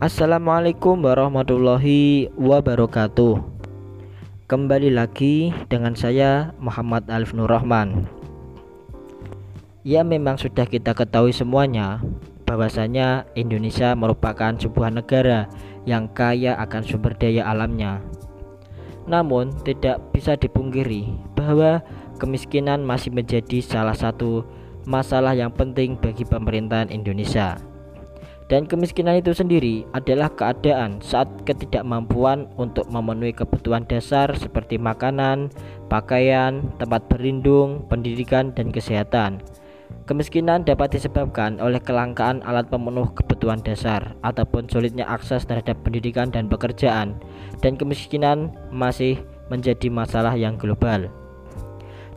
Assalamualaikum warahmatullahi wabarakatuh. Kembali lagi dengan saya Muhammad Alif Nur Rahman. Ya memang sudah kita ketahui semuanya bahwasanya Indonesia merupakan sebuah negara yang kaya akan sumber daya alamnya. Namun tidak bisa dipungkiri bahwa kemiskinan masih menjadi salah satu masalah yang penting bagi pemerintahan Indonesia dan kemiskinan itu sendiri adalah keadaan saat ketidakmampuan untuk memenuhi kebutuhan dasar seperti makanan, pakaian, tempat berlindung, pendidikan, dan kesehatan. Kemiskinan dapat disebabkan oleh kelangkaan alat pemenuh kebutuhan dasar ataupun sulitnya akses terhadap pendidikan dan pekerjaan, dan kemiskinan masih menjadi masalah yang global.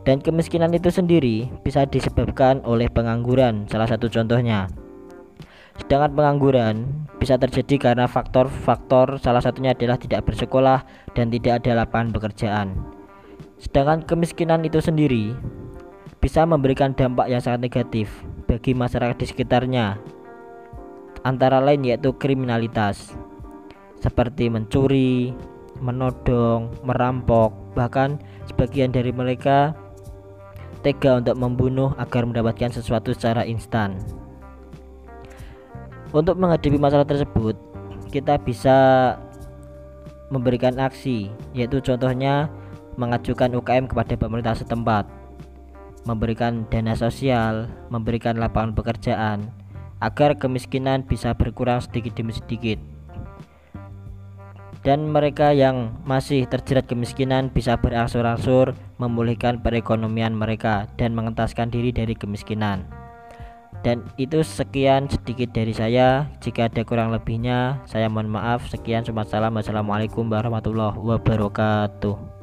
Dan kemiskinan itu sendiri bisa disebabkan oleh pengangguran, salah satu contohnya. Sedangkan pengangguran bisa terjadi karena faktor-faktor salah satunya adalah tidak bersekolah dan tidak ada lapangan pekerjaan. Sedangkan kemiskinan itu sendiri bisa memberikan dampak yang sangat negatif bagi masyarakat di sekitarnya. Antara lain yaitu kriminalitas seperti mencuri, menodong, merampok, bahkan sebagian dari mereka tega untuk membunuh agar mendapatkan sesuatu secara instan. Untuk menghadapi masalah tersebut, kita bisa memberikan aksi, yaitu contohnya mengajukan UKM kepada pemerintah setempat, memberikan dana sosial, memberikan lapangan pekerjaan, agar kemiskinan bisa berkurang sedikit demi sedikit. Dan mereka yang masih terjerat kemiskinan bisa berangsur-angsur memulihkan perekonomian mereka dan mengentaskan diri dari kemiskinan. Dan itu sekian sedikit dari saya. Jika ada kurang lebihnya, saya mohon maaf. Sekian, salam. Wassalamualaikum warahmatullahi wabarakatuh.